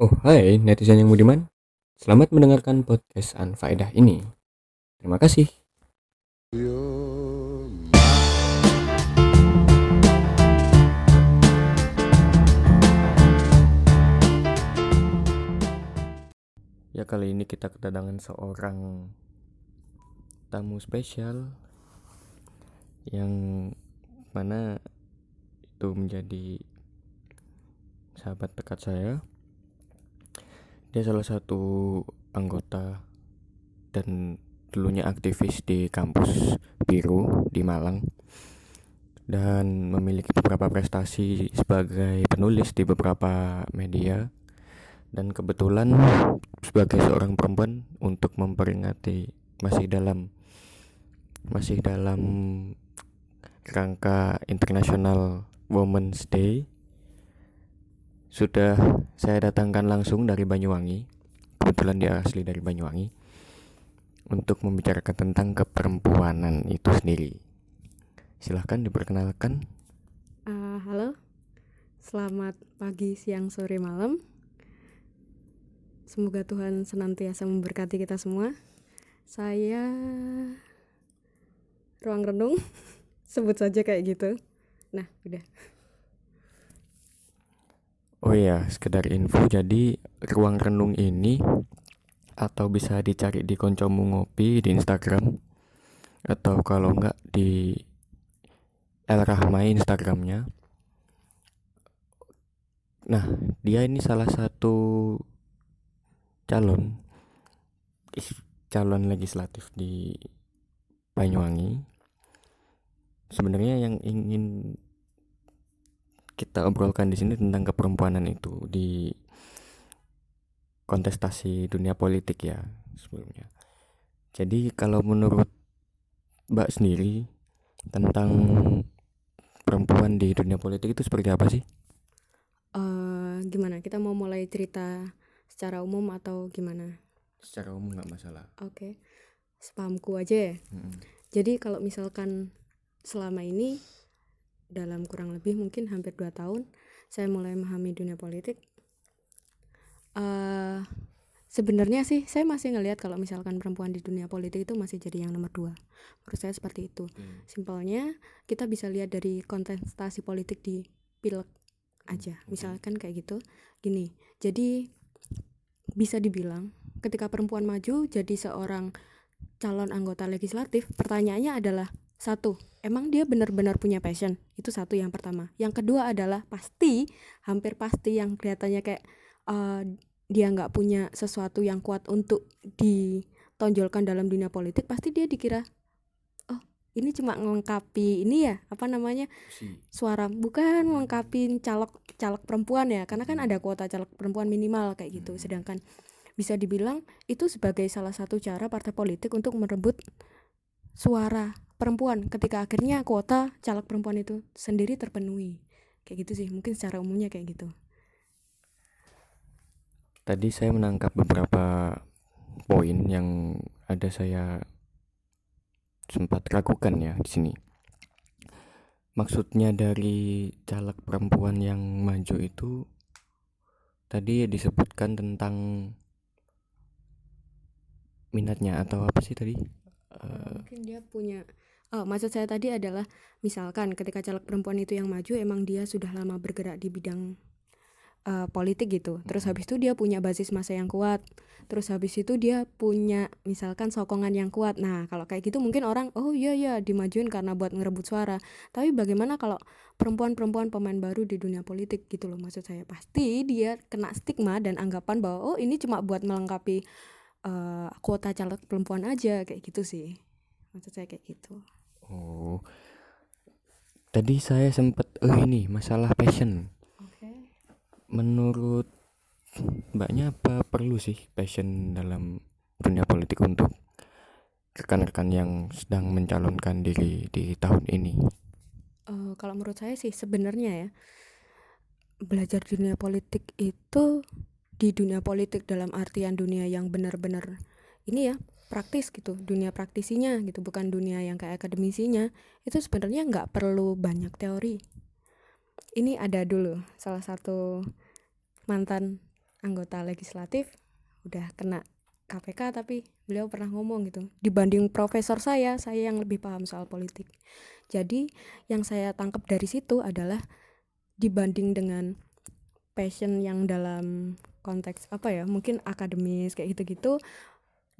Oh hai netizen yang budiman. Selamat mendengarkan podcast Anfaedah ini. Terima kasih. Ya kali ini kita kedatangan seorang tamu spesial Yang mana itu menjadi sahabat dekat saya dia salah satu anggota dan dulunya aktivis di kampus biru di Malang. Dan memiliki beberapa prestasi sebagai penulis di beberapa media. Dan kebetulan sebagai seorang perempuan untuk memperingati masih dalam masih dalam rangka International Women's Day sudah saya datangkan langsung dari Banyuwangi. Kebetulan dia asli dari Banyuwangi. Untuk membicarakan tentang keperempuanan itu sendiri. Silahkan diperkenalkan. Uh, halo. Selamat pagi siang sore malam. Semoga Tuhan senantiasa memberkati kita semua. Saya ruang renung. Sebut saja kayak gitu. Nah udah Oh iya, sekedar info jadi ruang renung ini atau bisa dicari di koncomu ngopi di Instagram atau kalau enggak di El Rahmai Instagramnya. Nah, dia ini salah satu calon calon legislatif di Banyuwangi. Sebenarnya yang ingin kita obrolkan di sini tentang keperempuanan itu di kontestasi dunia politik ya sebelumnya. Jadi kalau menurut Mbak sendiri tentang perempuan di dunia politik itu seperti apa sih? Uh, gimana? Kita mau mulai cerita secara umum atau gimana? Secara umum nggak masalah. Oke, okay. sepahamku aja ya. Hmm. Jadi kalau misalkan selama ini dalam kurang lebih mungkin hampir dua tahun saya mulai memahami dunia politik. Uh, sebenarnya sih saya masih ngelihat kalau misalkan perempuan di dunia politik itu masih jadi yang nomor dua. Menurut saya seperti itu. Hmm. simpelnya kita bisa lihat dari kontestasi politik di pilek aja. Hmm. misalkan kayak gitu. Gini jadi bisa dibilang ketika perempuan maju jadi seorang calon anggota legislatif pertanyaannya adalah satu emang dia benar-benar punya passion? Itu satu yang pertama. Yang kedua adalah pasti hampir pasti yang kelihatannya kayak uh, dia nggak punya sesuatu yang kuat untuk ditonjolkan dalam dunia politik pasti dia dikira oh ini cuma melengkapi ini ya apa namanya suara. Bukan melengkapi caleg caleg perempuan ya karena kan ada kuota caleg perempuan minimal kayak gitu. Hmm. sedangkan bisa dibilang itu sebagai salah satu cara partai politik untuk merebut suara perempuan ketika akhirnya kuota caleg perempuan itu sendiri terpenuhi. Kayak gitu sih mungkin secara umumnya kayak gitu. Tadi saya menangkap beberapa poin yang ada saya sempat ragukan ya di sini. Maksudnya dari caleg perempuan yang maju itu tadi disebutkan tentang minatnya atau apa sih tadi uh, mungkin dia punya Oh, maksud saya tadi adalah misalkan ketika caleg perempuan itu yang maju emang dia sudah lama bergerak di bidang uh, politik gitu. Terus habis itu dia punya basis masa yang kuat. Terus habis itu dia punya misalkan sokongan yang kuat. Nah, kalau kayak gitu mungkin orang oh iya iya dimajuin karena buat ngerebut suara. Tapi bagaimana kalau perempuan-perempuan pemain baru di dunia politik gitu loh maksud saya. Pasti dia kena stigma dan anggapan bahwa oh ini cuma buat melengkapi uh, kuota caleg perempuan aja kayak gitu sih. Maksud saya kayak gitu. Oh. Tadi saya sempat oh ini masalah passion. Okay. Menurut Mbaknya apa perlu sih passion dalam dunia politik untuk rekan-rekan yang sedang mencalonkan diri di tahun ini? Uh, kalau menurut saya sih sebenarnya ya belajar dunia politik itu di dunia politik dalam artian dunia yang benar-benar ini ya praktis gitu dunia praktisinya gitu bukan dunia yang kayak akademisinya itu sebenarnya nggak perlu banyak teori. Ini ada dulu salah satu mantan anggota legislatif udah kena KPK tapi beliau pernah ngomong gitu dibanding profesor saya saya yang lebih paham soal politik. Jadi yang saya tangkap dari situ adalah dibanding dengan passion yang dalam konteks apa ya mungkin akademis kayak gitu-gitu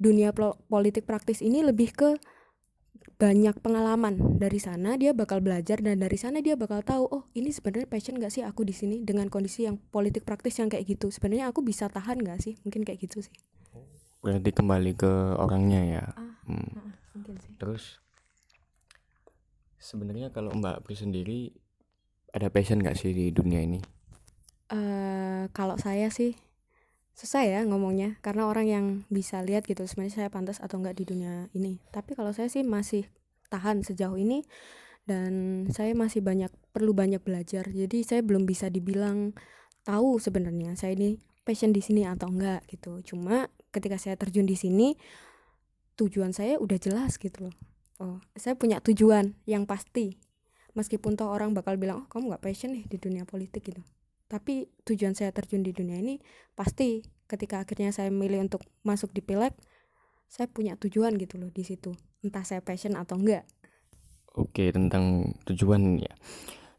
dunia politik praktis ini lebih ke banyak pengalaman. Dari sana dia bakal belajar dan dari sana dia bakal tahu oh ini sebenarnya passion gak sih aku di sini dengan kondisi yang politik praktis yang kayak gitu? Sebenarnya aku bisa tahan gak sih? Mungkin kayak gitu sih. Berarti kembali ke orangnya ya? Ah, hmm. ah, mungkin sih. terus? Sebenarnya kalau mbak Pri sendiri ada passion gak sih di dunia ini? Uh, kalau saya sih susah ya ngomongnya karena orang yang bisa lihat gitu sebenarnya saya pantas atau enggak di dunia ini. Tapi kalau saya sih masih tahan sejauh ini dan saya masih banyak perlu banyak belajar. Jadi saya belum bisa dibilang tahu sebenarnya saya ini passion di sini atau enggak gitu. Cuma ketika saya terjun di sini tujuan saya udah jelas gitu loh. Oh saya punya tujuan yang pasti. Meskipun toh orang bakal bilang oh kamu nggak passion nih di dunia politik gitu tapi tujuan saya terjun di dunia ini pasti ketika akhirnya saya memilih untuk masuk di pileg saya punya tujuan gitu loh di situ. Entah saya passion atau enggak. Oke tentang tujuan ya.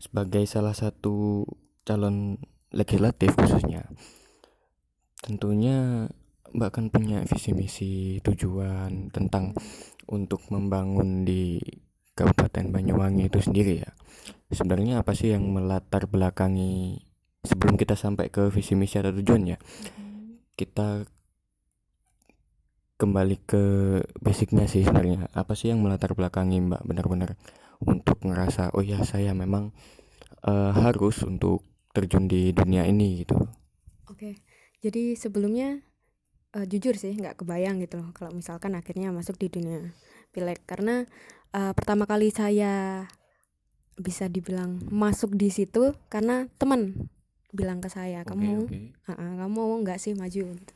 Sebagai salah satu calon legislatif khususnya tentunya mbak kan punya visi misi tujuan tentang untuk membangun di Kabupaten Banyuwangi itu sendiri ya. Sebenarnya apa sih yang melatar belakangi sebelum kita sampai ke visi misi atau tujuan ya kita kembali ke basicnya sih sebenarnya. Apa sih yang melatar belakangi mbak benar-benar untuk ngerasa oh ya saya memang uh, harus untuk terjun di dunia ini gitu? Oke jadi sebelumnya uh, jujur sih nggak kebayang gitu loh kalau misalkan akhirnya masuk di dunia pilek karena uh, pertama kali saya bisa dibilang masuk di situ karena teman bilang ke saya kamu okay, okay. Uh, kamu mau nggak sih maju? Gitu.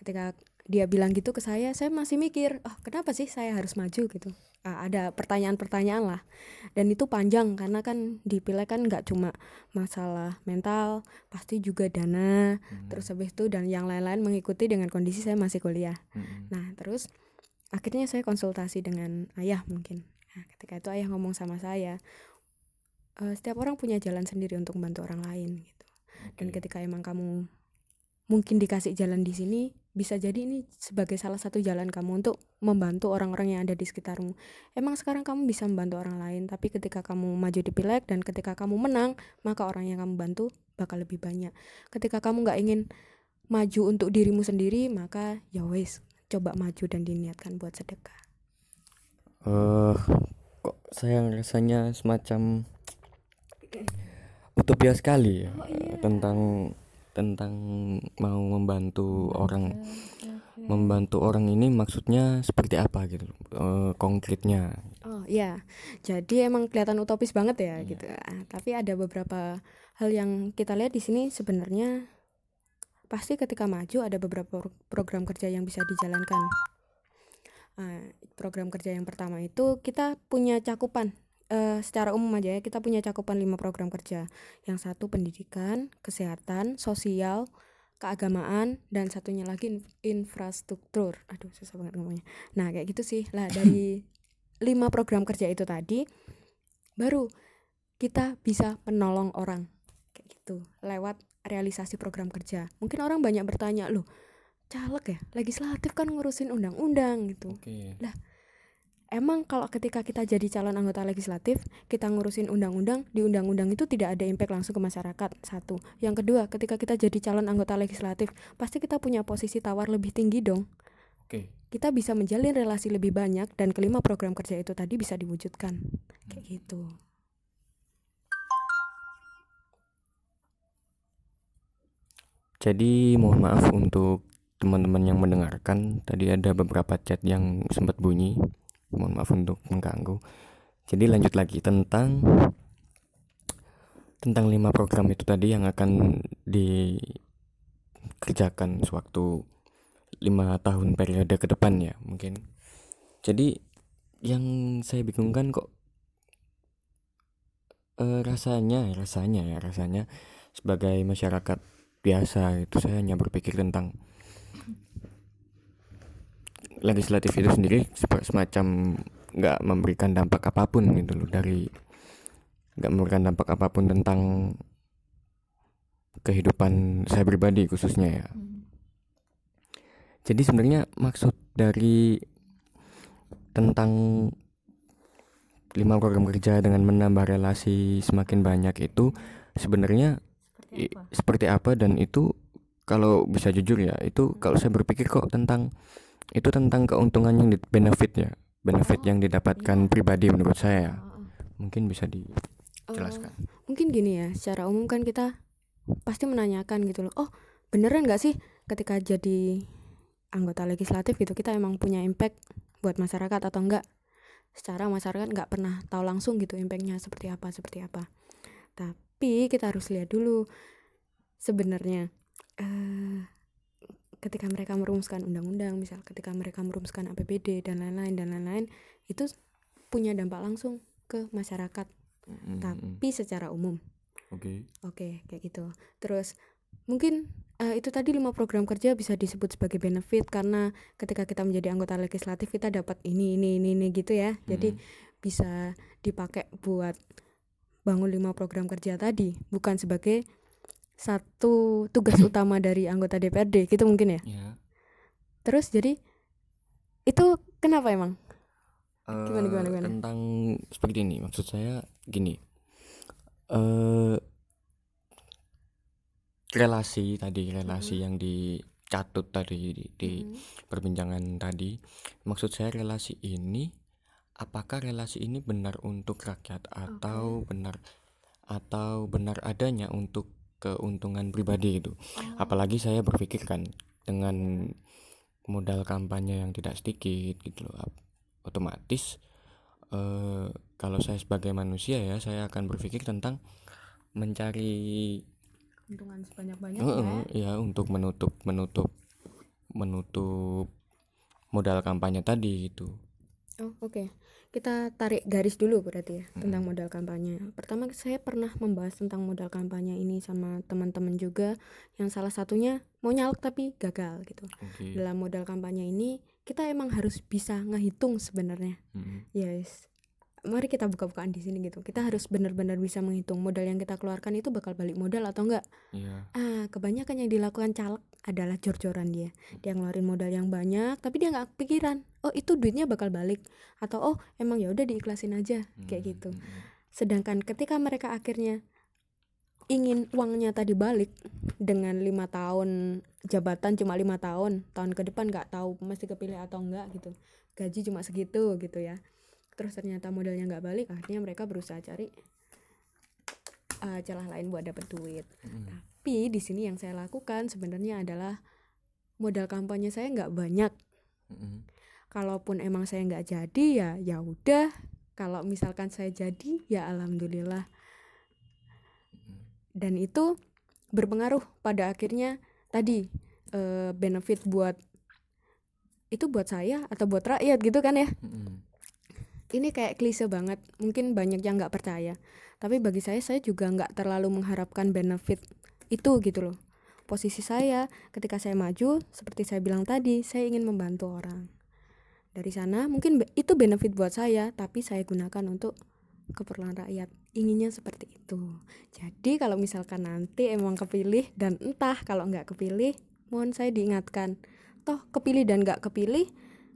Ketika dia bilang gitu ke saya saya masih mikir oh kenapa sih saya harus maju? Gitu. Uh, ada pertanyaan-pertanyaan lah. Dan itu panjang karena kan di pileg kan nggak cuma masalah mental pasti juga dana hmm. terus habis itu dan yang lain-lain mengikuti dengan kondisi saya masih kuliah. Hmm. nah terus akhirnya saya konsultasi dengan ayah mungkin. Nah, ketika itu ayah ngomong sama saya uh, setiap orang punya jalan sendiri untuk membantu orang lain. gitu dan ketika emang kamu mungkin dikasih jalan di sini bisa jadi ini sebagai salah satu jalan kamu untuk membantu orang-orang yang ada di sekitarmu. Emang sekarang kamu bisa membantu orang lain, tapi ketika kamu maju di pileg dan ketika kamu menang, maka orang yang kamu bantu bakal lebih banyak. Ketika kamu nggak ingin maju untuk dirimu sendiri, maka ya wes, coba maju dan diniatkan buat sedekah. Eh, uh, kok saya rasanya semacam utopia sekali ya oh, iya. tentang tentang mau membantu orang. membantu orang ini maksudnya seperti apa gitu e, konkretnya. Oh iya. Jadi emang kelihatan utopis banget ya iya. gitu. Ah, tapi ada beberapa hal yang kita lihat di sini sebenarnya pasti ketika maju ada beberapa program kerja yang bisa dijalankan. Uh, program kerja yang pertama itu kita punya cakupan uh, secara umum aja ya kita punya cakupan lima program kerja. Yang satu pendidikan kesehatan sosial keagamaan dan satunya lagi infrastruktur. Aduh susah banget ngomongnya. Nah kayak gitu sih. Lah dari lima program kerja itu tadi baru kita bisa menolong orang. Kayak gitu. Lewat realisasi program kerja. Mungkin orang banyak bertanya loh caleg ya? Legislatif kan ngurusin undang-undang gitu. Okay. lah emang kalau ketika kita jadi calon anggota legislatif kita ngurusin undang-undang di undang-undang itu tidak ada impact langsung ke masyarakat satu. Yang kedua ketika kita jadi calon anggota legislatif pasti kita punya posisi tawar lebih tinggi dong. Okay. kita bisa menjalin relasi lebih banyak dan kelima program kerja itu tadi bisa diwujudkan. Hmm. kayak gitu. Jadi mohon maaf untuk teman-teman yang mendengarkan. Tadi ada beberapa chat yang sempat bunyi mohon maaf untuk mengganggu. Jadi lanjut lagi tentang tentang lima program itu tadi yang akan dikerjakan sewaktu lima tahun periode ke depan ya mungkin. Jadi yang saya bingungkan kok e, rasanya rasanya ya rasanya sebagai masyarakat biasa itu saya hanya berpikir tentang legislatif itu sendiri semacam nggak memberikan dampak apa pun gitu loh dari nggak memberikan dampak apa pun tentang kehidupan saya pribadi khususnya ya hmm. jadi sebenarnya maksud dari tentang lima program kerja dengan menambah relasi semakin banyak itu sebenarnya seperti apa? seperti apa dan itu kalau bisa jujur ya itu kalau saya berpikir kok tentang itu tentang keuntungan yang di, benefit ya benefit oh, yang didapatkan iya. pribadi menurut saya. Oh, oh. mungkin bisa dijelaskan. uh, mungkin gini ya secara umum kan kita pasti menanyakan gitu loh oh beneran nggak sih ketika jadi anggota legislatif gitu kita emang punya impact buat masyarakat atau enggak secara masyarakat nggak pernah tahu langsung gitu impactnya seperti apa seperti apa. Tapi kita harus lihat dulu sebenarnya uh, ketika mereka merumuskan undang-undang misal ketika mereka merumuskan APBD dan lain-lain dan lain-lain itu punya dampak langsung ke masyarakat mm-hmm. tapi secara umum oke okay. oke okay, kayak gitu terus mungkin uh, itu tadi lima program kerja bisa disebut sebagai benefit karena ketika kita menjadi anggota legislatif kita dapat ini ini ini, ini gitu ya hmm. jadi bisa dipakai buat bangun lima program kerja tadi bukan sebagai satu tugas utama dari anggota DPRD gitu mungkin ya. Yeah. Terus jadi itu kenapa emang? Uh, gimana gimana gimana? Tentang seperti ini maksud saya gini. Uh, relasi tadi relasi hmm. yang dicatut tadi di, di hmm. perbincangan tadi maksud saya relasi ini apakah relasi ini benar untuk rakyat atau okay. benar atau benar adanya untuk keuntungan pribadi itu. Oh. Apalagi saya berpikir kan dengan modal kampanye yang tidak sedikit gitu loh. Otomatis eh, kalau saya sebagai manusia ya saya akan berpikir tentang mencari keuntungan sebanyak-banyaknya uh, ya untuk menutup menutup menutup modal kampanye tadi gitu. Oh, oke. Okay kita tarik garis dulu berarti ya hmm. tentang modal kampanye. Pertama saya pernah membahas tentang modal kampanye ini sama teman-teman juga yang salah satunya mau nyalek tapi gagal gitu. Okay. Dalam modal kampanye ini kita emang harus bisa ngehitung sebenarnya. Hmm. Yes mari kita buka-bukaan di sini gitu. Kita harus benar-benar bisa menghitung modal yang kita keluarkan itu bakal balik modal atau enggak. Yeah. ah kebanyakan yang dilakukan caleg adalah jor-joran dia. Dia ngeluarin modal yang banyak tapi dia nggak pikiran oh itu duitnya bakal balik. Atau oh emang ya udah diikhlasin aja. Kayak hmm, gitu. hmm, hmm. sedangkan ketika mereka akhirnya ingin uangnya tadi balik dengan lima tahun jabatan cuma lima tahun tahun ke depan nggak tahu masih kepilih atau enggak gitu. Gaji cuma segitu gitu ya terus ternyata modalnya nggak balik akhirnya mereka berusaha cari uh, celah lain buat dapet duit. Mm. tapi di sini yang saya lakukan sebenarnya adalah modal kampanye saya nggak banyak. Mm. kalaupun emang saya nggak jadi ya ya udah. Kalau misalkan saya jadi ya alhamdulillah. Dan itu berpengaruh pada akhirnya tadi uh, benefit buat itu buat saya atau buat rakyat gitu kan ya? Mm ini kayak klise banget mungkin banyak yang nggak percaya. Tapi bagi saya saya juga nggak terlalu mengharapkan benefit itu gitu loh. Posisi saya ketika saya maju seperti saya bilang tadi saya ingin membantu orang. Dari sana mungkin itu benefit buat saya tapi saya gunakan untuk keperluan rakyat. Inginnya seperti itu. Jadi kalau misalkan nanti emang kepilih dan entah kalau nggak kepilih mohon saya diingatkan. Toh kepilih dan nggak kepilih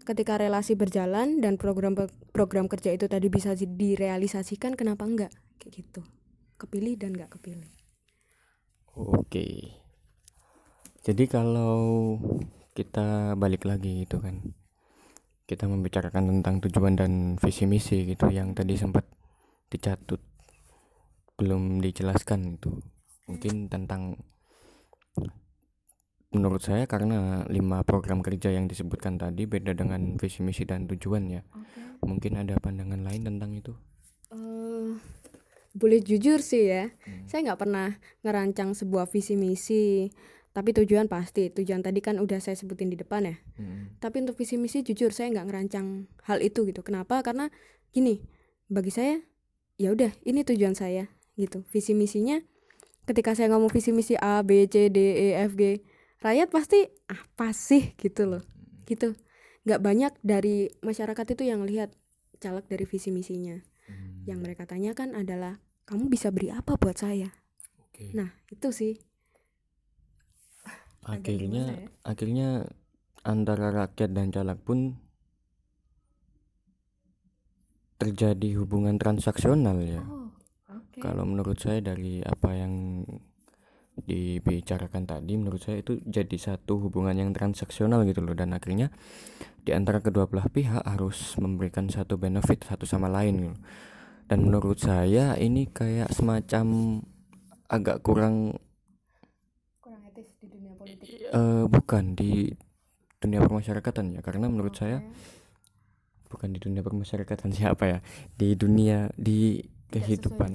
ketika relasi berjalan dan program program kerja itu tadi bisa direalisasikan kenapa enggak? Kayak gitu. Kepilih dan enggak kepilih. Oke. Jadi kalau kita balik lagi gitu kan kita membicarakan tentang tujuan dan visi misi gitu yang tadi sempat dicatut belum dijelaskan itu mungkin tentang menurut saya karena lima program kerja yang disebutkan tadi beda dengan visi misi dan tujuan ya okay. mungkin ada pandangan lain tentang itu uh, boleh jujur sih ya hmm. saya nggak pernah ngerancang sebuah visi misi tapi tujuan pasti tujuan tadi kan udah saya sebutin di depan ya hmm. tapi untuk visi misi jujur saya nggak ngerancang hal itu gitu kenapa karena gini bagi saya ya udah ini tujuan saya gitu visi misinya ketika saya ngomong visi misi A B C D E F G rakyat pasti apa sih gitu loh gitu nggak banyak dari masyarakat itu yang lihat caleg dari visi misinya hmm. yang mereka tanyakan adalah kamu bisa beri apa buat saya okay. nah itu sih akhirnya ya? akhirnya antara rakyat dan caleg pun terjadi hubungan transaksional ya oh, okay. kalau menurut saya dari apa yang dibicarakan tadi menurut saya itu jadi satu hubungan yang transaksional gitu loh dan akhirnya di antara kedua belah pihak harus memberikan satu benefit satu sama lain gitu. dan menurut saya ini kayak semacam agak kurang kurang etis di dunia politik uh, bukan di dunia permasyarakatan ya karena menurut okay. saya bukan di dunia permasyarakatan siapa ya di dunia di kehidupan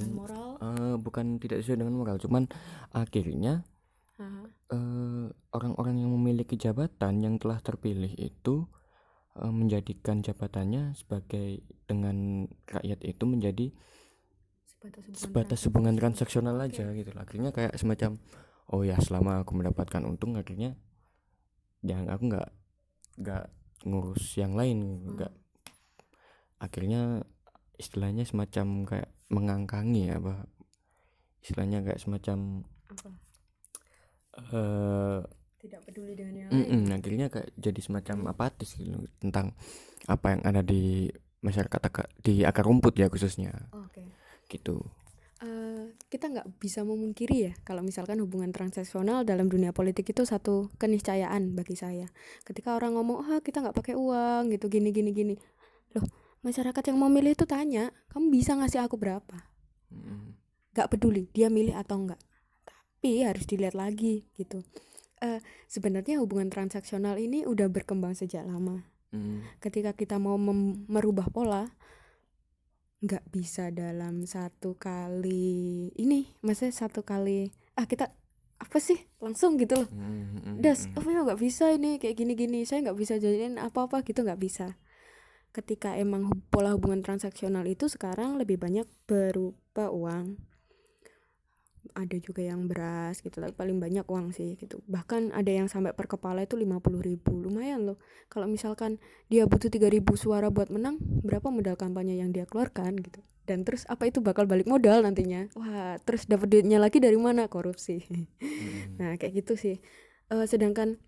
uh, bukan tidak sesuai dengan moral cuman akhirnya uh, orang-orang yang memiliki jabatan yang telah terpilih itu uh, menjadikan jabatannya sebagai dengan rakyat itu menjadi sebatas hubungan, transaksional okay. aja gitu akhirnya kayak semacam oh ya selama aku mendapatkan untung akhirnya jangan aku nggak nggak ngurus yang lain nggak. Hmm. akhirnya istilahnya semacam kayak mengangkangi ya apa istilahnya kayak semacam apa? Uh, tidak peduli dengan yang mm -mm, lain. akhirnya kayak jadi semacam apatis gitu tentang apa yang ada di masyarakat di akar rumput ya khususnya. Oh, okay. gitu. Uh, kita nggak bisa memungkiri ya kalau misalkan hubungan transaksional dalam dunia politik itu satu keniscayaan bagi saya. Ketika orang ngomong ah kita nggak pakai uang gitu gini gini gini. Loh masyarakat yang mau milih itu tanya kamu bisa ngasih aku berapa? Hmm. Gak peduli dia milih atau enggak tapi harus dilihat lagi gitu. Uh, sebenarnya hubungan transaksional ini udah berkembang sejak lama. Hmm. ketika kita mau merubah pola nggak bisa dalam satu kali ini maksudnya satu kali ah kita apa sih? Langsung gitu loh. Das oh ya nggak bisa ini kayak gini gini saya nggak bisa jadiin apa apa gitu nggak bisa ketika emang pola hubungan transaksional itu sekarang lebih banyak berupa uang. Ada juga yang beras gitu tapi paling banyak uang sih gitu. Bahkan ada yang sampai per kepala itu lima puluh ribu lumayan loh. Kalau misalkan dia butuh tiga ribu suara buat menang berapa modal kampanye yang dia keluarkan gitu. Dan terus apa itu bakal balik modal nantinya? Wah terus dapat duitnya lagi dari mana? Korupsi. Hmm. nah kayak gitu sih. Uh, sedangkan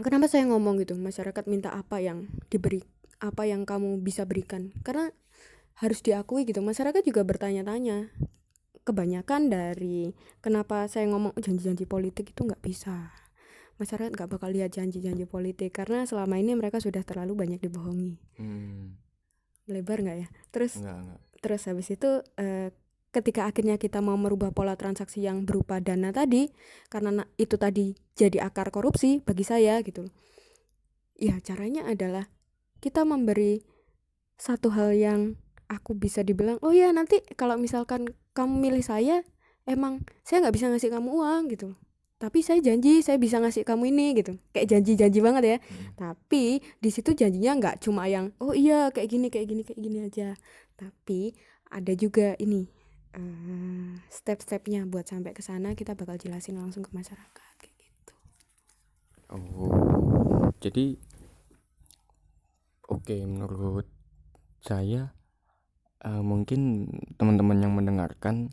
kenapa saya ngomong gitu? Masyarakat minta apa yang diberi apa yang kamu bisa berikan. Karena harus diakui gitu masyarakat juga bertanya-tanya. Kebanyakan dari kenapa saya ngomong janji-janji politik itu nggak bisa. Masyarakat nggak bakal lihat janji-janji politik karena selama ini mereka sudah terlalu banyak dibohongi. Hmm. lebar nggak ya? Terus enggak, enggak. terus habis itu eh, ketika akhirnya kita mau merubah pola transaksi yang berupa dana tadi karena itu tadi jadi akar korupsi bagi saya gitu. Ya caranya adalah kita memberi satu hal yang aku bisa dibilang oh ya nanti kalau misalkan kamu milih saya emang saya nggak bisa ngasih kamu uang gitu. Tapi saya janji saya bisa ngasih kamu ini gitu. Kayak janji-janji banget ya. Hmm. tapi di situ janjinya nggak cuma yang oh iya kayak gini kayak gini kayak gini aja. Tapi ada juga ini uh, step-stepnya buat sampai ke sana kita bakal jelasin langsung ke masyarakat kayak gitu. Oh jadi oke menurut saya uh, mungkin teman-teman yang mendengarkan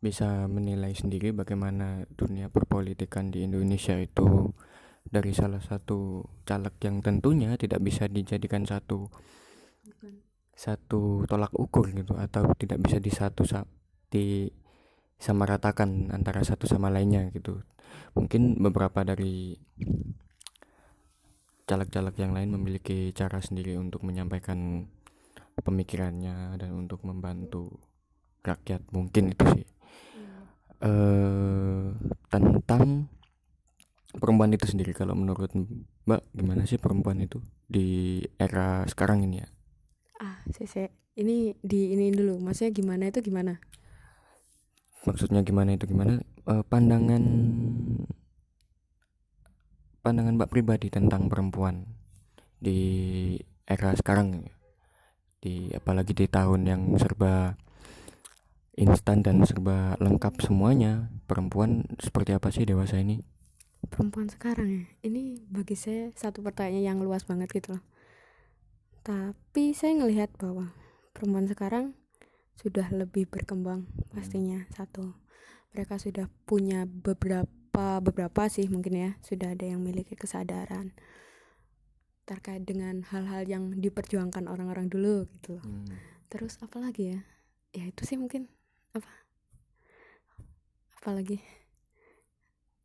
bisa menilai sendiri bagaimana dunia perpolitikan di Indonesia itu dari salah satu caleg yang tentunya tidak bisa dijadikan satu satu tolak ukur gitu atau tidak bisa di satu di sama ratakan antara satu sama lainnya gitu. Mungkin beberapa dari caleg-caleg yang lain memiliki cara sendiri untuk menyampaikan pemikirannya dan untuk membantu rakyat. Mungkin itu sih. Hmm. uh, tentang perempuan itu sendiri kalau menurut mbak gimana sih perempuan itu di era sekarang ini ya? Ah saya ini di ini dulu. Maksudnya gimana itu gimana? Maksudnya gimana itu gimana? Uh, pandangan pandangan Mbak pribadi tentang perempuan di era sekarang di apalagi di tahun yang serba instan dan serba lengkap semuanya perempuan seperti apa sih dewasa ini? Perempuan sekarang ya? Ini bagi saya satu pertanyaan yang luas banget gitu loh. Tapi saya ngelihat bahwa perempuan sekarang sudah lebih berkembang pastinya. Satu mereka sudah punya beberapa beberapa sih mungkin ya sudah ada yang memiliki kesadaran terkait dengan hal-hal yang diperjuangkan orang-orang dulu gitu loh. Hmm. terus apa lagi ya? Ya itu sih mungkin. Apa? Apalagi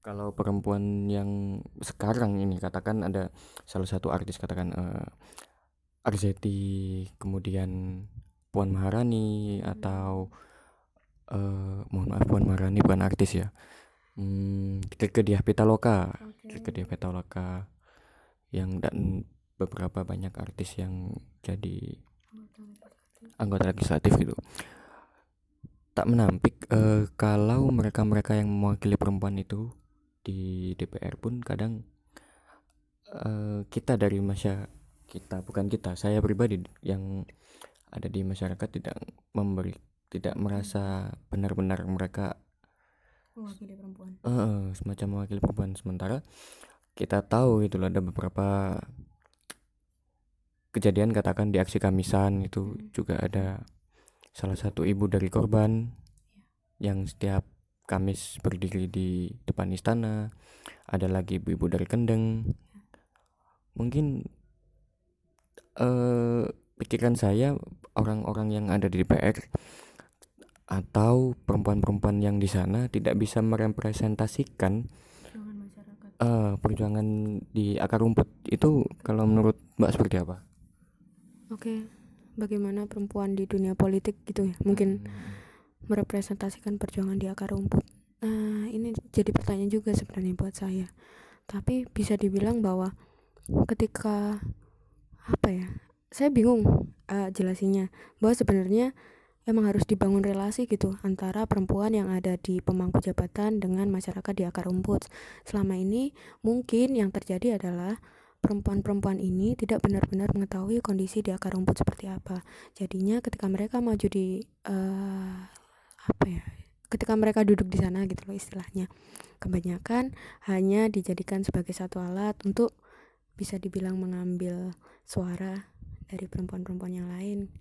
kalau perempuan yang sekarang ini katakan ada salah satu artis katakan uh, Arzeti kemudian Puan Maharani atau uh, mohon maaf Puan Maharani bukan artis ya hmm, Keke Diah Pitaloka okay. Keke Diah Pitaloka yang dan beberapa banyak artis yang jadi anggota legislatif gitu. Tak menampik uh, kalau mereka-mereka yang mewakili perempuan itu di DPR pun kadang uh, kita dari masa kita bukan kita saya pribadi yang ada di masyarakat tidak memberi tidak merasa benar-benar mereka mewakili perempuan. Uh, semacam mewakili perempuan. Sementara kita tahu itu ada beberapa kejadian katakan di aksi kamisan itu hmm. juga ada salah satu ibu dari korban yang setiap Kamis berdiri di depan istana ada lagi ibu-ibu dari Kendeng. Mungkin eh, pikiran saya orang-orang yang ada di DPR atau perempuan-perempuan yang di sana tidak bisa merepresentasikan uh, perjuangan di akar rumput. Itu kalau menurut Mbak seperti apa? Oke bagaimana perempuan di dunia politik gitu ya mungkin hmm. merepresentasikan perjuangan di akar rumput. Nah ini jadi pertanyaan juga sebenarnya buat saya. Tapi bisa dibilang bahwa ketika apa ya saya bingung uh, jelasinya bahwa sebenarnya emang harus dibangun relasi gitu antara perempuan yang ada di pemangku jabatan dengan masyarakat di akar rumput. Selama ini mungkin yang terjadi adalah perempuan-perempuan ini tidak benar-benar mengetahui kondisi di akar rumput seperti apa. Jadinya ketika mereka maju di uh, apa ya? Ketika mereka duduk di sana gitu loh istilahnya. Kebanyakan hanya dijadikan sebagai satu alat untuk bisa dibilang mengambil suara dari perempuan-perempuan yang lain.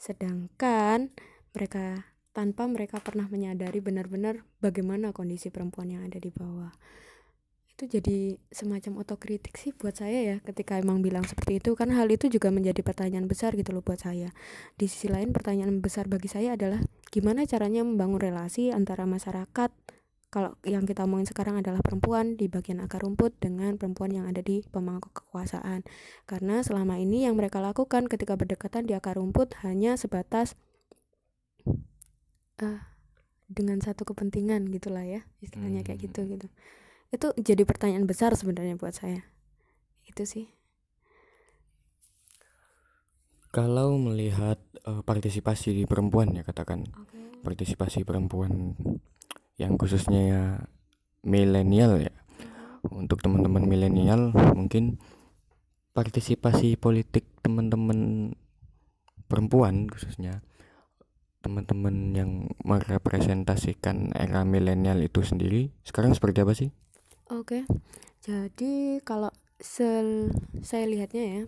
Sedangkan mereka tanpa mereka pernah menyadari benar-benar bagaimana kondisi perempuan yang ada di bawah. Itu jadi semacam otokritik sih buat saya ya ketika emang bilang seperti itu karena hal itu juga menjadi pertanyaan besar gitu loh buat saya. Di sisi lain pertanyaan besar bagi saya adalah gimana caranya membangun relasi antara masyarakat kalau yang kita omongin sekarang adalah perempuan di bagian akar rumput dengan perempuan yang ada di pemangku kekuasaan. Karena selama ini yang mereka lakukan ketika berdekatan di akar rumput hanya sebatas uh, dengan satu kepentingan gitulah ya istilahnya kayak gitu hmm. gitu. Itu jadi pertanyaan besar sebenarnya buat saya. Itu sih. Kalau melihat uh, partisipasi di perempuan ya katakan. Okay. partisipasi perempuan yang khususnya ya milenial ya untuk teman-teman milenial mungkin partisipasi politik teman-teman perempuan khususnya teman-teman yang merepresentasikan era milenial itu sendiri sekarang seperti apa sih Oke. Jadi kalau sel saya lihatnya ya,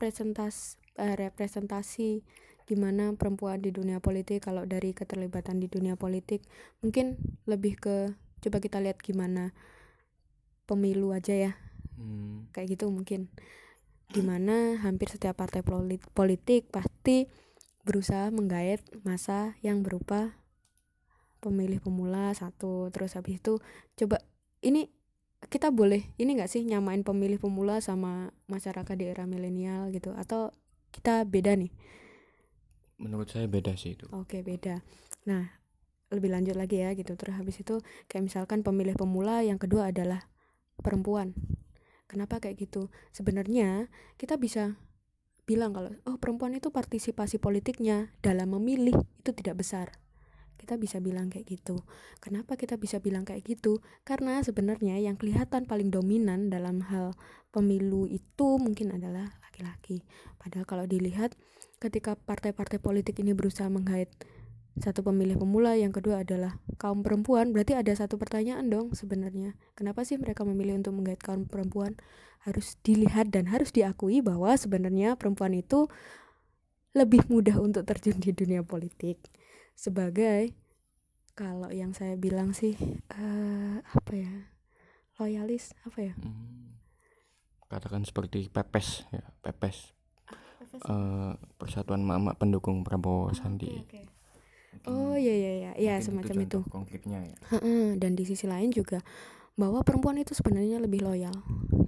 presentas eh, representasi gimana perempuan di dunia politik kalau dari keterlibatan di dunia politik mungkin lebih ke coba kita lihat gimana pemilu aja ya. Hmm. Kayak gitu mungkin. Di mana hampir setiap partai politik pasti berusaha menggait masa yang berupa pemilih pemula satu terus habis itu coba ini kita boleh ini nggak sih nyamain pemilih pemula sama masyarakat di era milenial gitu atau kita beda nih menurut saya beda sih itu oke beda nah lebih lanjut lagi ya gitu terus habis itu kayak misalkan pemilih pemula yang kedua adalah perempuan kenapa kayak gitu sebenarnya kita bisa bilang kalau oh perempuan itu partisipasi politiknya dalam memilih itu tidak besar kita bisa bilang kayak gitu. Kenapa kita bisa bilang kayak gitu? Karena sebenarnya yang kelihatan paling dominan dalam hal pemilu itu mungkin adalah laki-laki. Padahal kalau dilihat ketika partai-partai politik ini berusaha menggait satu pemilih pemula yang kedua adalah kaum perempuan. Berarti ada satu pertanyaan dong sebenarnya. Kenapa sih mereka memilih untuk menggait kaum perempuan? Harus dilihat dan harus diakui bahwa sebenarnya perempuan itu lebih mudah untuk terjun di dunia politik. Sebagai kalau yang saya bilang sih uh, apa ya loyalis apa ya? Hmm, katakan seperti pepes ya pepes, pepes. Uh, persatuan mama pendukung Prabowo oh, Sandi. okay, okay oh iya iya iya. Ya semacam itu, itu. konkretnya ya. Dan di sisi lain juga bahwa perempuan itu sebenarnya lebih loyal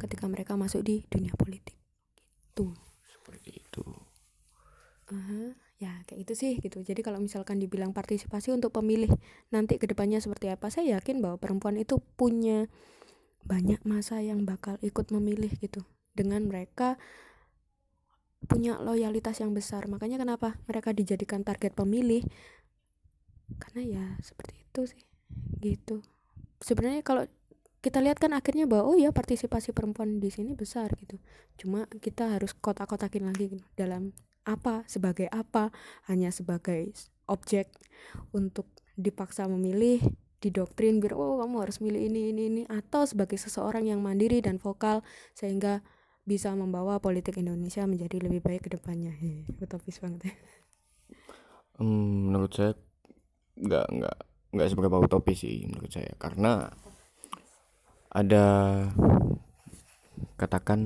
ketika mereka masuk di dunia politik. Gitu. Seperti itu. Uh-huh. ya kayak itu sih gitu. Jadi kalau misalkan dibilang partisipasi untuk pemilih nanti ke depannya seperti apa saya yakin bahwa perempuan itu punya banyak masa yang bakal ikut memilih gitu. Dengan mereka punya loyalitas yang besar. Makanya kenapa mereka dijadikan target pemilih? Karena ya seperti itu sih gitu. Sebenarnya kalau kita lihat kan akhirnya bahwa oh ya partisipasi perempuan di sini besar gitu. Cuma kita harus kotak-kotakin lagi dalam apa sebagai apa hanya sebagai objek untuk dipaksa memilih didoktrin biar oh kamu harus milih ini ini ini atau sebagai seseorang yang mandiri dan vokal sehingga bisa membawa politik Indonesia menjadi lebih baik ke depannya. Utopis banget ya. Hmm, menurut saya nggak nggak nggak seberapa utopis sih menurut saya karena ada katakan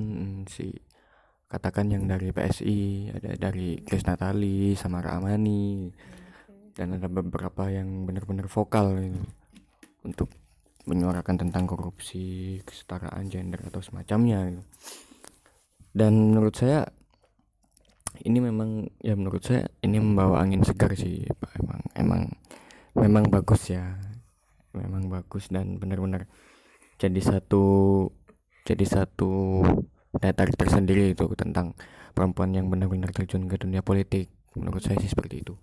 si katakan yang dari PSI ada dari Chris Natali sama Ramani dan ada beberapa yang benar-benar vokal gitu, untuk menyuarakan tentang korupsi kesetaraan gender atau semacamnya gitu. Dan menurut saya ini memang ya menurut saya ini membawa angin segar sih emang emang memang bagus ya. Memang bagus dan benar-benar jadi satu jadi satu daya tarik tersendiri itu tentang perempuan yang benar-benar terjun ke dunia politik. Menurut saya sih seperti itu.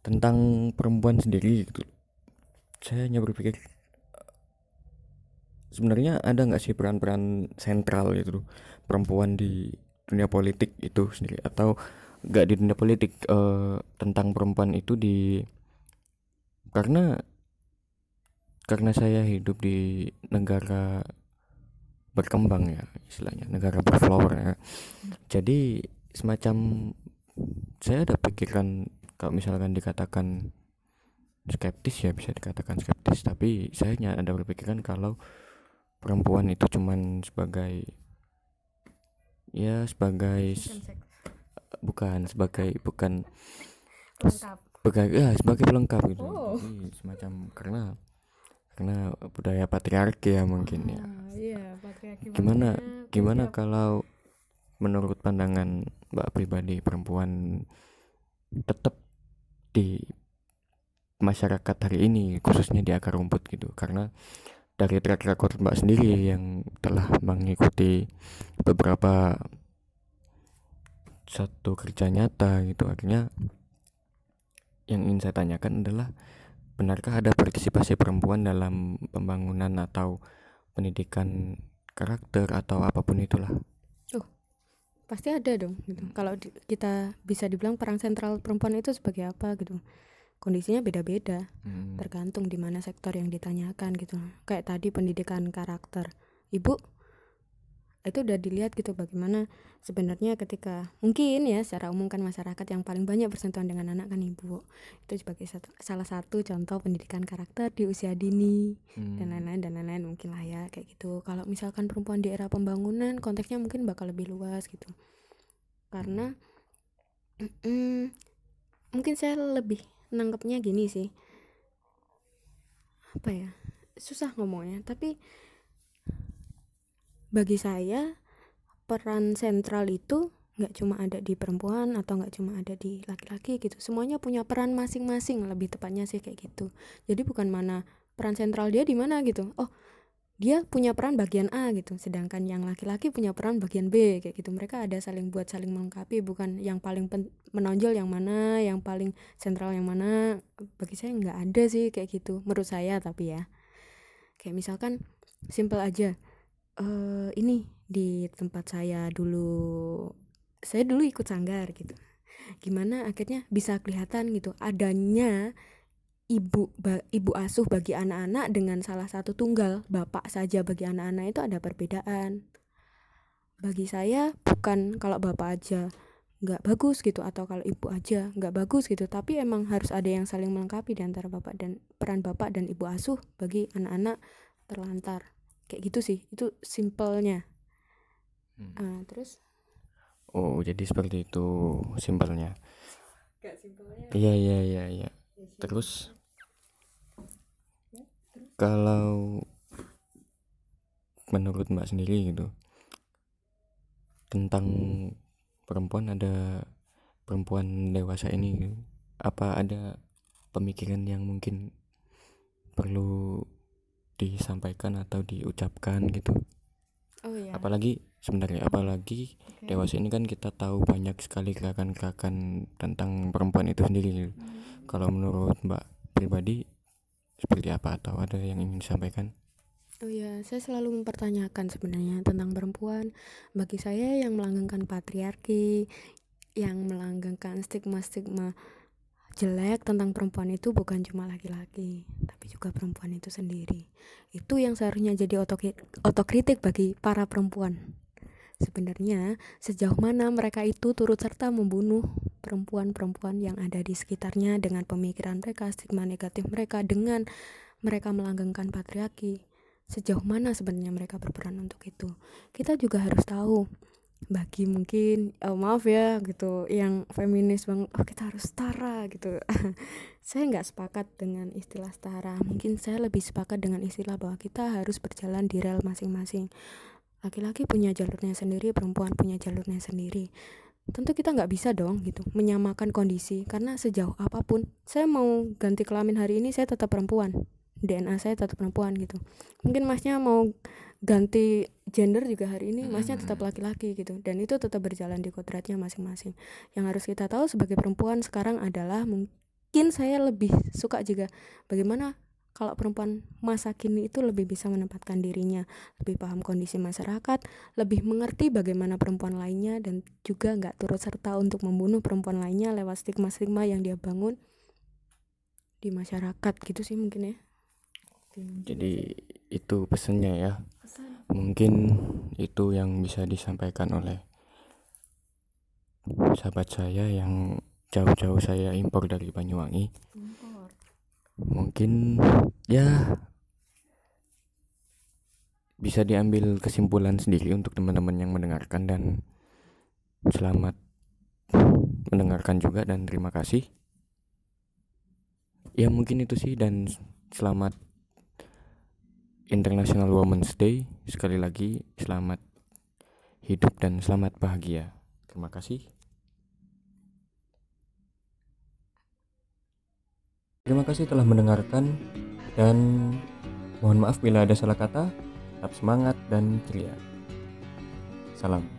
Tentang perempuan sendiri gitu saya hanya berpikir sebenarnya ada nggak sih peran-peran sentral itu perempuan di dunia politik itu sendiri? Atau nggak di dunia politik uh, tentang perempuan itu di karena karena saya hidup di negara berkembang ya istilahnya negara berflower ya. Jadi semacam saya ada pikiran kalau misalkan dikatakan skeptis ya bisa dikatakan skeptis. Tapi saya hanya ada berpikiran kalau perempuan itu cuman sebagai ya sebagai bukan sebagai bukan sebagai ya sebagai pelengkap gitu. Oh. jadi semacam karena karena budaya patriarki ya mungkin ya. Ah, iya, gimana gimana kalau menurut pandangan mbak pribadi perempuan tetap di masyarakat hari ini khususnya di akar rumput gitu? Karena dari track record mbak sendiri yang telah mengikuti beberapa satu kerja nyata gitu akhirnya yang ingin saya tanyakan adalah benarkah ada partisipasi perempuan dalam pembangunan atau pendidikan karakter atau apa pun itulah? Oh, pasti ada dong. Gitu. Kalau di, kita bisa dibilang peran sentral perempuan itu sebagai apa gitu. Kondisinya beda-beda, hmm. tergantung di mana sektor yang ditanyakan gitu. Kayak tadi pendidikan karakter, ibu itu udah dilihat gitu bagaimana sebenarnya ketika mungkin ya secara umum kan masyarakat yang paling banyak bersentuhan dengan anak kan ibu itu sebagai satu, salah satu contoh pendidikan karakter di usia dini hmm. dan lain-lain dan lain-lain mungkin lah ya kayak gitu kalau misalkan perempuan di era pembangunan konteksnya mungkin bakal lebih luas gitu karena mm, mungkin saya lebih nangkepnya gini sih. Apa ya? Susah ngomongnya tapi bagi saya peran sentral itu nggak cuma ada di perempuan atau nggak cuma ada di laki-laki gitu. Semuanya punya peran masing-masing lebih tepatnya sih kayak gitu. Jadi bukan mana peran sentral dia di mana gitu. Oh dia punya peran bagian A gitu sedangkan yang laki-laki punya peran bagian B kayak gitu. Mereka ada saling buat saling melengkapi bukan yang paling menonjol yang mana yang paling sentral yang mana. Bagi saya nggak ada sih kayak gitu menurut saya tapi ya. Kayak misalkan simple aja uh, ini di tempat saya dulu saya dulu ikut sanggar gitu. Gimana akhirnya bisa kelihatan gitu adanya ibu ibu asuh bagi anak-anak dengan salah satu tunggal bapak saja bagi anak-anak itu ada perbedaan. Bagi saya bukan kalau bapak aja nggak bagus gitu atau kalau ibu aja nggak bagus gitu tapi emang harus ada yang saling melengkapi di antara bapak dan peran bapak dan ibu asuh bagi anak-anak terlantar. Kayak gitu sih itu simpelnya. Hmm. uh, terus? Oh jadi seperti itu simpelnya. Iya iya iya iya. Ya, terus kalau menurut mbak sendiri gitu tentang perempuan ada perempuan dewasa ini apa ada pemikiran yang mungkin perlu disampaikan atau diucapkan gitu oh, iya. apalagi sebenarnya apalagi okay. dewasa ini kan kita tahu banyak sekali gerakan-gerakan tentang perempuan itu sendiri hmm. kalau menurut mbak pribadi seperti apa atau ada yang ingin disampaikan Oh ya, saya selalu mempertanyakan sebenarnya tentang perempuan. Bagi saya yang melanggengkan patriarki, yang melanggengkan stigma-stigma jelek tentang perempuan itu bukan cuma laki-laki, tapi juga perempuan itu sendiri. Itu yang seharusnya jadi otokritik bagi para perempuan. Sebenarnya, sejauh mana mereka itu turut serta membunuh perempuan-perempuan yang ada di sekitarnya dengan pemikiran mereka, stigma negatif mereka, dengan mereka melanggengkan patriarki sejauh mana sebenarnya mereka berperan untuk itu? Kita juga harus tahu bagi mungkin oh, maaf ya gitu yang feminis banget oh kita harus setara gitu. Saya nggak sepakat dengan istilah setara. Mungkin saya lebih sepakat dengan istilah bahwa kita harus berjalan di rel masing-masing laki-laki punya jalurnya sendiri perempuan punya jalurnya sendiri. Tentu kita nggak bisa dong gitu menyamakan kondisi. Karena sejauh apa pun saya mau ganti kelamin hari ini saya tetap perempuan. DNA saya tetap perempuan gitu. Mungkin masnya mau ganti gender juga hari ini masnya tetap laki-laki gitu. Dan itu tetap berjalan di kodratnya masing-masing. Yang harus kita tahu sebagai perempuan sekarang adalah mungkin saya lebih suka juga bagaimana kalau perempuan masa kini itu lebih bisa menempatkan dirinya, lebih paham kondisi masyarakat, lebih mengerti bagaimana perempuan lainnya dan juga nggak turut serta untuk membunuh perempuan lainnya lewat stigma-stigma yang dia bangun di masyarakat gitu sih mungkin ya. Jadi itu pesannya ya. Mungkin itu yang bisa disampaikan oleh sahabat saya yang jauh-jauh saya impor dari Banyuwangi mungkin ya bisa diambil kesimpulan sendiri untuk teman-teman yang mendengarkan dan selamat mendengarkan juga dan terima kasih. Ya mungkin itu sih dan selamat International Women's Day. Sekali lagi selamat hidup dan selamat bahagia. Terima kasih terima kasih telah mendengarkan dan mohon maaf bila ada salah kata. Tetap semangat dan ceria. Salam